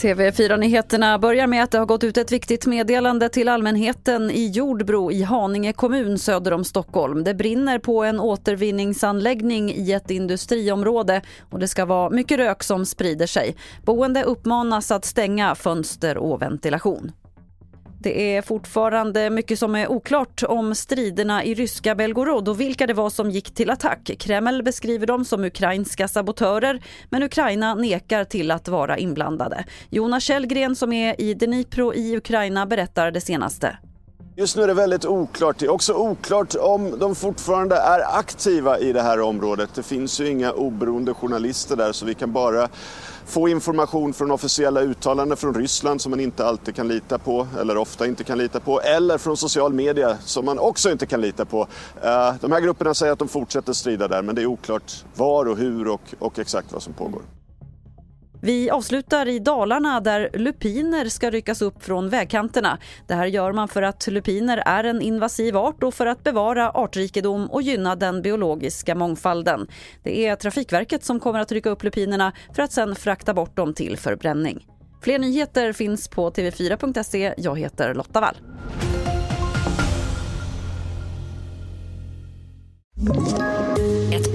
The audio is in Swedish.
TV4-nyheterna börjar med att det har gått ut ett viktigt meddelande till allmänheten i Jordbro i Haninge kommun söder om Stockholm. Det brinner på en återvinningsanläggning i ett industriområde och det ska vara mycket rök som sprider sig. Boende uppmanas att stänga fönster och ventilation. Det är fortfarande mycket som är oklart om striderna i ryska Belgorod och vilka det var som gick till attack. Kreml beskriver dem som ukrainska sabotörer men Ukraina nekar till att vara inblandade. Jonas Källgren som är i Dnipro i Ukraina berättar det senaste. Just nu är det väldigt oklart. Det är också oklart om de fortfarande är aktiva i det här området. Det finns ju inga oberoende journalister där så vi kan bara få information från officiella uttalanden från Ryssland som man inte alltid kan lita på eller ofta inte kan lita på eller från social media som man också inte kan lita på. Eh, de här grupperna säger att de fortsätter strida där men det är oklart var och hur och, och exakt vad som pågår. Vi avslutar i Dalarna där lupiner ska ryckas upp från vägkanterna. Det här gör man för att lupiner är en invasiv art och för att bevara artrikedom och gynna den biologiska mångfalden. Det är Trafikverket som kommer att rycka upp lupinerna för att sen frakta bort dem till förbränning. Fler nyheter finns på tv4.se. Jag heter Lotta Wall.